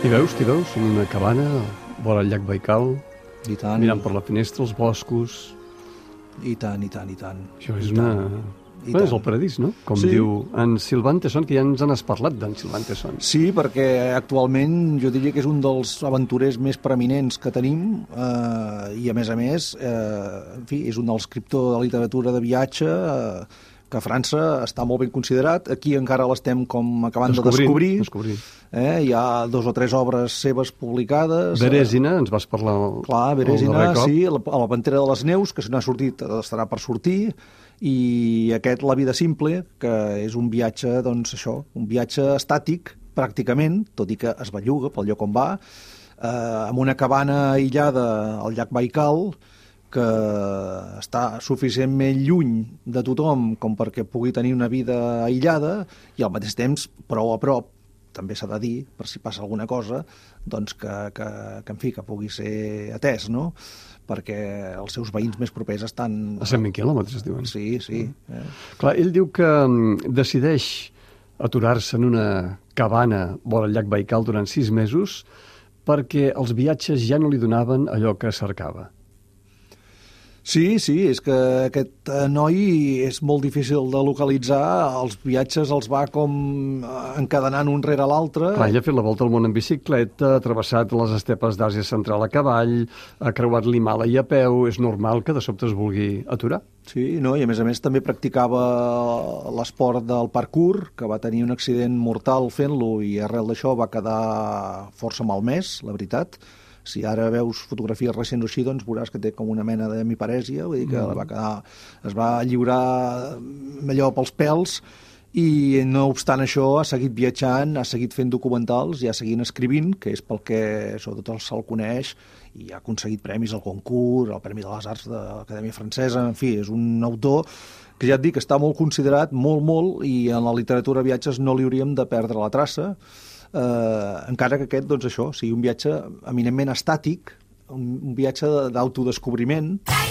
T'hi veus, t'hi veus, en una cabana, vora el llac Baikal, I tant, mirant per la finestra, els boscos... i tant, i tant, i tant. Això és I una... tant. I Bueno, és el paradís, no? Com Sí. diu en Silvan Tesson, que ja ens n'has parlat d'en Silvan Tesson. Sí, perquè actualment jo diria que és un dels aventurers més preeminents que tenim eh, i a més a més eh, en fi, és un dels escriptor de literatura de viatge eh, que a França està molt ben considerat. Aquí encara l'estem com acabant de descobrir. descobrir. Eh? Hi ha dos o tres obres seves publicades. Berèsina, ens vas parlar Clar, cop. sí, la, a la Pantera de les Neus, que si no ha sortit, estarà per sortir, i aquest La vida simple, que és un viatge, doncs això, un viatge estàtic, pràcticament, tot i que es belluga pel lloc on va, eh, amb una cabana aïllada al llac Baikal, que està suficientment lluny de tothom com perquè pugui tenir una vida aïllada i al mateix temps prou a prop també s'ha de dir, per si passa alguna cosa, doncs que, que, que, en fi, que pugui ser atès, no? Perquè els seus veïns més propers estan... A Sant Miquel, mateix es diuen. Sí, sí. Eh? Clar, ell diu que mm, decideix aturar-se en una cabana vora el llac Baikal durant sis mesos perquè els viatges ja no li donaven allò que cercava. Sí, sí, és que aquest eh, noi és molt difícil de localitzar, els viatges els va com eh, encadenant un rere l'altre. Clar, ell ha fet la volta al món en bicicleta, ha travessat les estepes d'Àsia Central a cavall, ha creuat l'Himàlaia a peu, és normal que de sobte es vulgui aturar. Sí, no? i a més a més també practicava l'esport del parkour, que va tenir un accident mortal fent-lo i arrel d'això va quedar força malmès, la veritat. Si ara veus fotografies recents així, doncs veuràs que té com una mena de miparèsia, vull dir que mm. va quedar, es va lliurar allò pels pèls i no obstant això ha seguit viatjant, ha seguit fent documentals i ha seguit escrivint, que és pel que sobretot se'l coneix i ha aconseguit premis al concurs, al Premi de les Arts de l'Acadèmia Francesa, en fi, és un autor que ja et dic, està molt considerat, molt, molt, i en la literatura de viatges no li hauríem de perdre la traça, eh, encara que aquest, doncs això, sigui un viatge eminentment estàtic, un, un viatge d'autodescobriment, Calla,